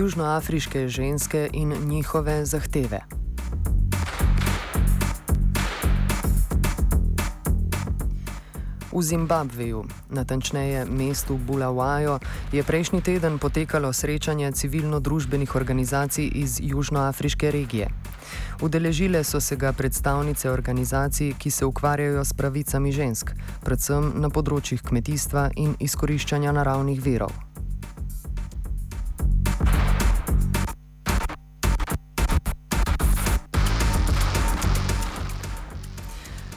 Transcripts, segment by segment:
južnoafriške ženske in njihove zahteve. V Zimbabveju, natančneje mestu Bulawajo, je prejšnji teden potekalo srečanje civilno-družbenih organizacij iz južnoafriške regije. Udeležile so se ga predstavnice organizacij, ki se ukvarjajo s pravicami žensk, predvsem na področjih kmetijstva in izkoriščanja naravnih virov.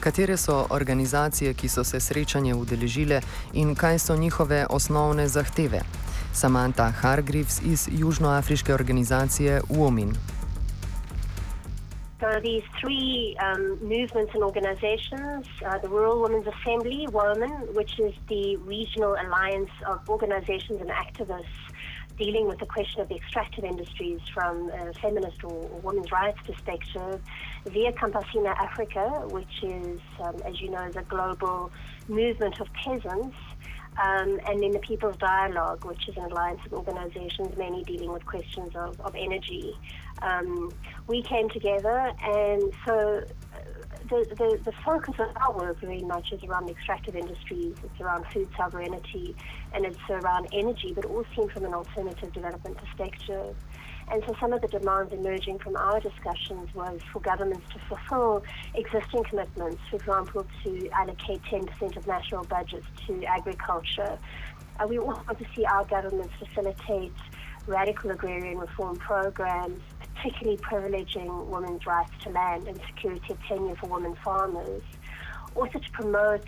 Katere so organizacije, ki so se srečanje udeležile in kaj so njihove osnovne zahteve? Samantha Hargreaves iz južnoafriške organizacije UOMIN. So these three um, movements and organizations, uh, the Rural Women's Assembly, WOMAN, which is the regional alliance of organizations and activists dealing with the question of the extractive industries from a feminist or, or women's rights perspective, Via Campesina Africa, which is, um, as you know, is a global movement of peasants, um, and then the People's Dialogue, which is an alliance of organizations mainly dealing with questions of, of energy. Um, we came together, and so the, the, the focus of our work very much is around the extractive industries, it's around food sovereignty, and it's around energy, but all seen from an alternative development perspective. And so some of the demands emerging from our discussions was for governments to fulfill existing commitments, for example, to allocate 10% of national budgets to agriculture. Uh, we want to see our governments facilitate radical agrarian reform programs particularly privileging women's rights to land and security of tenure for women farmers. Also to promote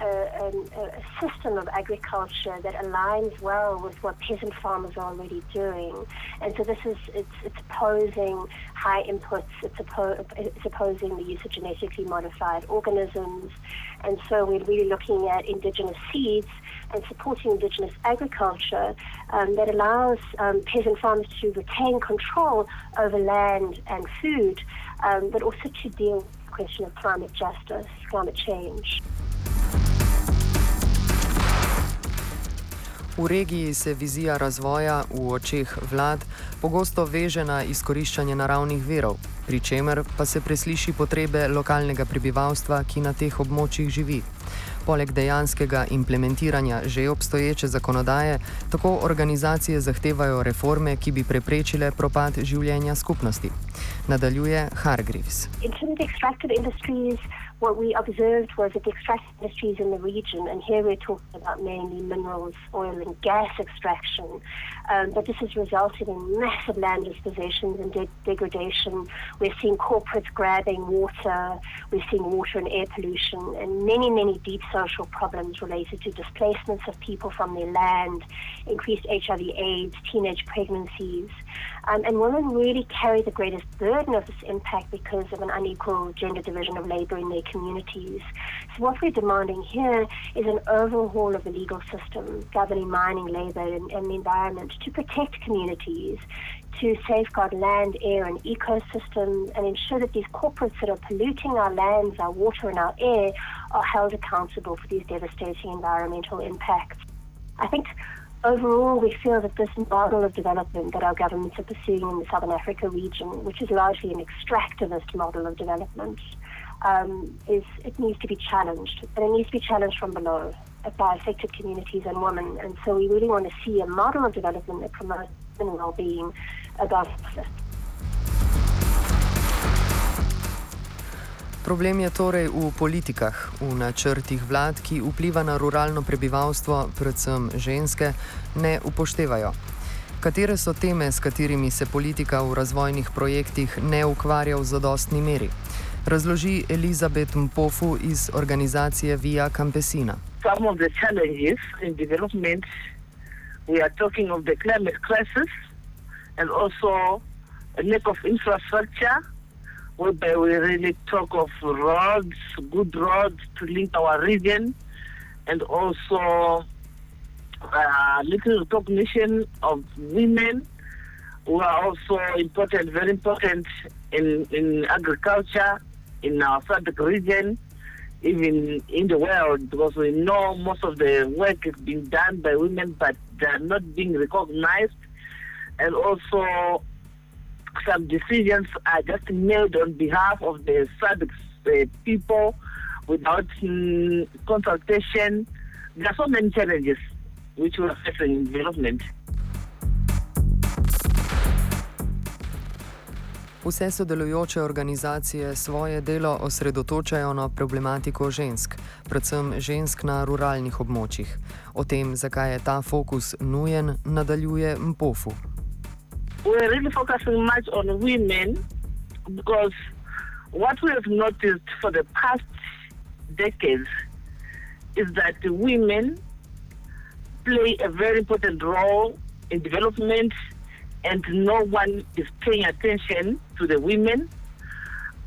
a, a, a, system of agriculture that aligns well with what peasant farmers are already doing. And so this is, it's, it's opposing high inputs, it's, oppo- it's opposing the use of genetically modified organisms. And so we're really looking at indigenous seeds and supporting indigenous agriculture um, that allows um, peasant farmers to retain control over land and food, um, but also to deal with the question of climate justice, climate change. V regiji se vizija razvoja v očeh vlad pogosto veže na izkoriščanje naravnih verov, pri čemer pa se presliši potrebe lokalnega prebivalstva, ki na teh območjih živi. Poleg dejanskega implementiranja že obstoječe zakonodaje, tako organizacije zahtevajo reforme, ki bi preprečile propad življenja skupnosti. Nadaljuje Hargreaves. What we observed was that the extractive industries in the region, and here we're talking about mainly minerals, oil, and gas extraction, um, but this has resulted in massive land dispossessions and de- degradation. We're seeing corporates grabbing water, we're seeing water and air pollution, and many, many deep social problems related to displacements of people from their land, increased HIV/AIDS, teenage pregnancies. Um, and women really carry the greatest burden of this impact because of an unequal gender division of labor in their communities. So, what we're demanding here is an overhaul of the legal system governing mining, labor, and, and the environment to protect communities, to safeguard land, air, and ecosystems, and ensure that these corporates that are polluting our lands, our water, and our air are held accountable for these devastating environmental impacts. I think overall, we feel that this model of development that our governments are pursuing in the Southern Africa region, which is largely an extractivist model of development, um, is it needs to be challenged, and it needs to be challenged from below by affected communities and women. And so, we really want to see a model of development that promotes women well-being above Problem je torej v politikah, v načrtih vlad, ki vpliva na ruralno prebivalstvo, predvsem ženske, ne upoštevajo. Katere so teme, s katerimi se politika v razvojnih projektih ne ukvarja v zadostni meri? Razloži Elizabeth Mpofu iz organizacije Via Campesina. Some of the challenges in development, we are talking of the climate crisis and also a lack of infrastructure. Whereby we really talk of roads, good roads to link our region, and also uh, little recognition of women who are also important, very important in, in agriculture in our SADC region, even in the world, because we know most of the work is being done by women, but they are not being recognized. And also some decisions are just made on behalf of the SADC uh, people without um, consultation. There are so many challenges which we are facing in development. Vse sodelujoče organizacije svoje delo osredotočajo na problematiko žensk, predvsem žensk na ruralnih območjih. O tem, zakaj je ta fokus nujen, nadaljuje Mpofu. We're really focusing much on women because what we have noticed for the past decades is that women play a very important role in development and no one is paying attention to the women.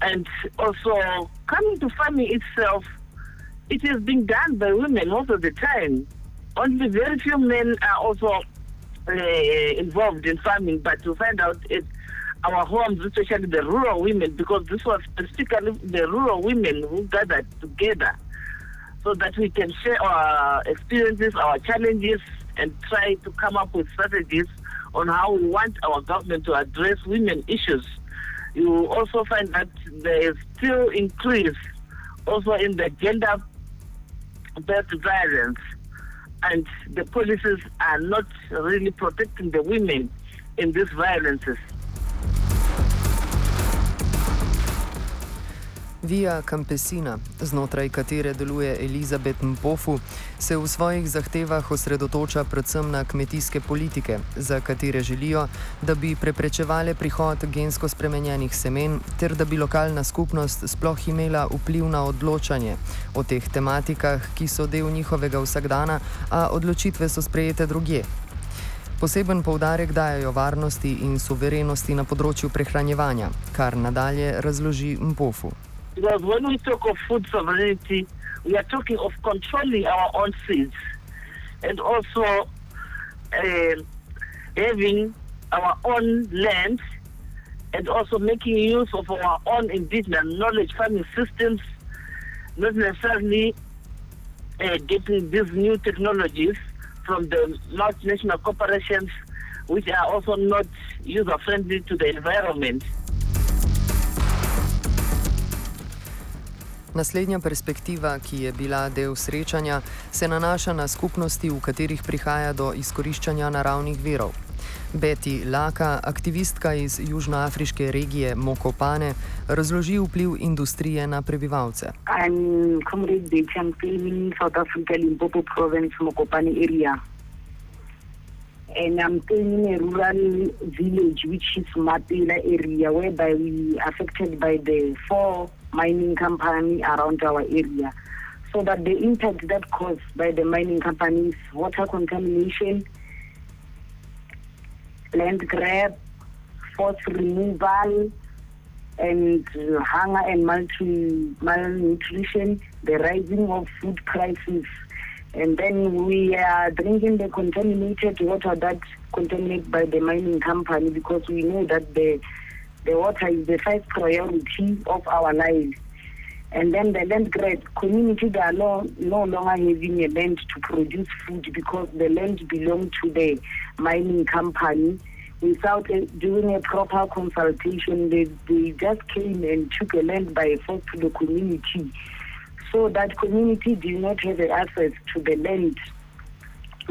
And also, coming to farming itself, it is being done by women most of the time. Only very few men are also Uh, involved in farming, but to find out it, our homes, especially the rural women, because this was specifically the rural women who gathered together so that we can share our experiences, our challenges, and try to come up with strategies on how we want our government to address women issues. You also find that there is still increase also in the gender based violence and the policies are not really protecting the women in these violences. Via Campesina, znotraj katere deluje Elizabeth Mpofu, se v svojih zahtevah osredotoča predvsem na kmetijske politike, za katere želijo, da bi preprečevale prihod gensko spremenjenih semen, ter da bi lokalna skupnost sploh imela vpliv na odločanje o teh tematikah, ki so del njihovega vsakdana, a odločitve so sprejete drugje. Poseben poudarek dajo varnosti in suverenosti na področju prehranjevanja, kar nadalje razloži Mpofu. Because when we talk of food sovereignty, we are talking of controlling our own seeds and also uh, having our own land and also making use of our own indigenous knowledge farming systems, not necessarily uh, getting these new technologies from the multinational corporations, which are also not user friendly to the environment. Naslednja perspektiva, ki je bila del srečanja, se nanaša na skupnosti, v katerih prihaja do izkoriščanja naravnih verov. Betty Laka, aktivistka iz južnoafriške regije Mokopane, razloži vpliv industrije na prebivalce. I'm comrade Betty, I'm in South Africa, Limpopo province, Mokopane area. And I'm staying in a rural village, which is Mapela area, whereby we affected by the four mining company around our area. So that the impact that caused by the mining companies, water contamination, land grab, forced removal, and hunger and malnutrition, the rising of food prices, and then we are drinking the contaminated water that contaminated by the mining company because we know that the the water is the first priority of our lives. And then the land grab community they are no, no longer having a land to produce food because the land belonged to the mining company. Without a, doing a proper consultation, they, they just came and took a land by force to the community. So that community did not have access to the land.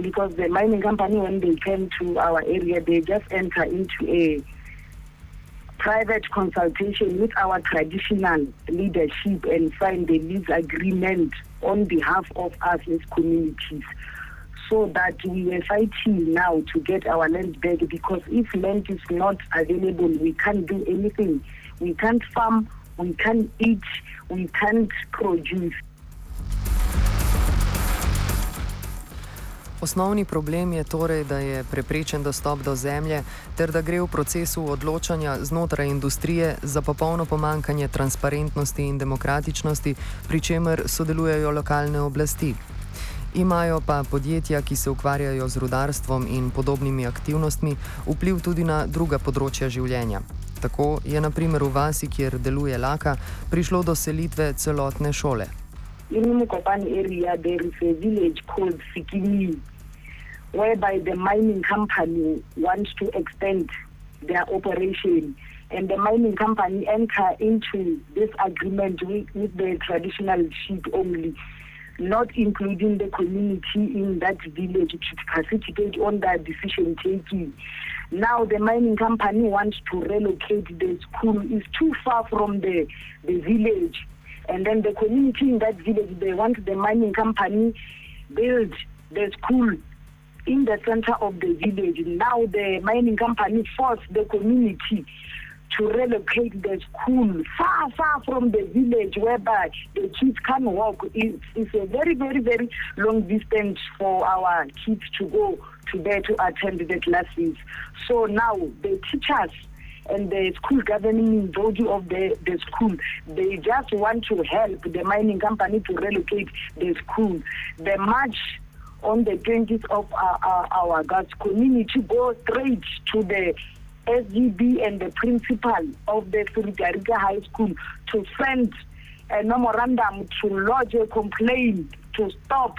Because the mining company, when they came to our area, they just enter into a private consultation with our traditional leadership and sign the lease agreement on behalf of us as communities. So that we were fighting now to get our land back because if land is not available we can't do anything. We can't farm we can't eat we can't produce Osnovni problem je torej, da je preprečen dostop do zemlje ter da gre v procesu odločanja znotraj industrije za popolno pomankanje transparentnosti in demokratičnosti, pri čemer sodelujejo lokalne oblasti. Imajo pa podjetja, ki se ukvarjajo z rudarstvom in podobnimi aktivnostmi, vpliv tudi na druga področja življenja. Tako je na primer v vasi, kjer deluje laka, prišlo do selitve celotne šole. in Mukopane area, there is a village called Sikini, whereby the mining company wants to extend their operation and the mining company enter into this agreement with, with the traditional chief only not including the community in that village to participate on that decision taking. Now the mining company wants to relocate the school. It's too far from the, the village. And then the community in that village, they want the mining company build the school in the center of the village. Now the mining company force the community to relocate the school far, far from the village whereby the kids can walk. It's, a very, very, very long distance for our kids to go to there to attend the classes. So now the teachers and the school governing body of the, the school, they just want to help the mining company to relocate the school. The march on the 20th of uh, uh, our, our, our August community go straight to the SGB and the principal of the Frederika High School to send a memorandum to lodge a complaint to stop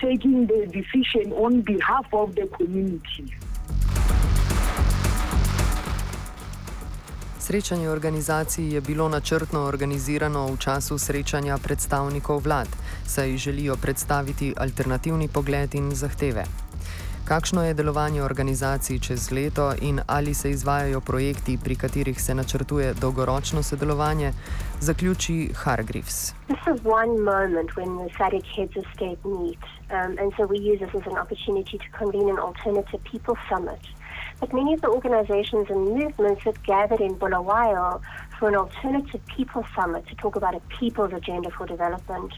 taking the decision on behalf of the community. Srečanje organizacij je bilo načrtno organizirano v času srečanja predstavnikov vlad, saj želijo predstaviti alternativni pogled in zahteve. Kakšno je delovanje organizacij čez leto in ali se izvajajo projekti, pri katerih se načrtuje dolgoročno sodelovanje, zaključi Hargreaves. This is one moment when the SADC heads of state meet, um, and so we use this as an opportunity to convene an alternative people summit. But many of the organizations and movements have gathered in Bulawayo for an alternative people summit to talk about a people's agenda for development.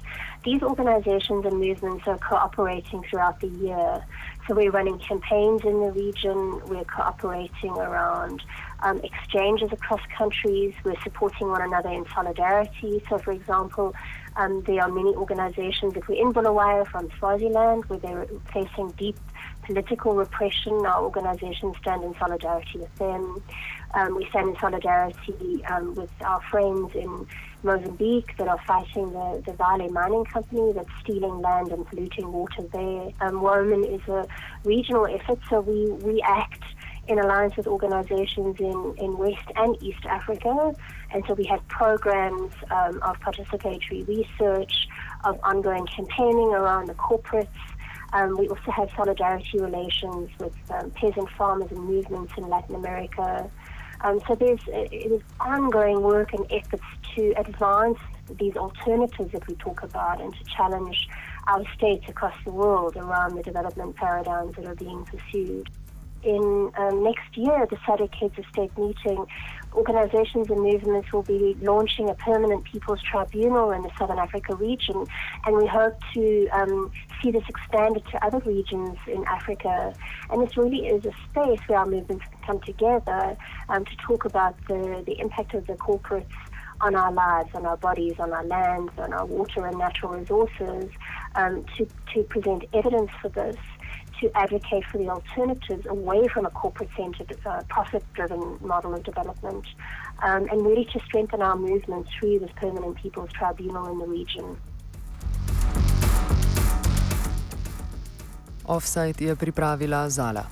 These organizations and movements are cooperating throughout the year. So we're running campaigns in the region, we're cooperating around um, exchanges across countries, we're supporting one another in solidarity. So, for example, um, there are many organizations, if we're in Bulawayo from Swaziland, where they're facing deep political repression, our organizations stand in solidarity with them. Um, we stand in solidarity um, with our friends in Mozambique that are fighting the, the Vale mining company that's stealing land and polluting water there. Um, WoMin is a regional effort, so we, we act in alliance with organizations in, in West and East Africa. And so we have programs um, of participatory research, of ongoing campaigning around the corporates. Um, we also have solidarity relations with um, peasant farmers and movements in Latin America. Um, so there's it is ongoing work and efforts to advance these alternatives that we talk about and to challenge our states across the world around the development paradigms that are being pursued. In um, next year, the SADC Heads of State meeting, organizations and movements will be launching a permanent People's Tribunal in the Southern Africa region, and we hope to um, see this expanded to other regions in Africa. And this really is a space where our movements can come together um, to talk about the, the impact of the corporates on our lives, on our bodies, on our lands, on our water and natural resources, um, to, to present evidence for this to advocate for the alternatives away from a corporate centered, uh, profit driven model of development, um, and really to strengthen our movement through this permanent People's Tribunal in the region. Offside je pripravila Zala.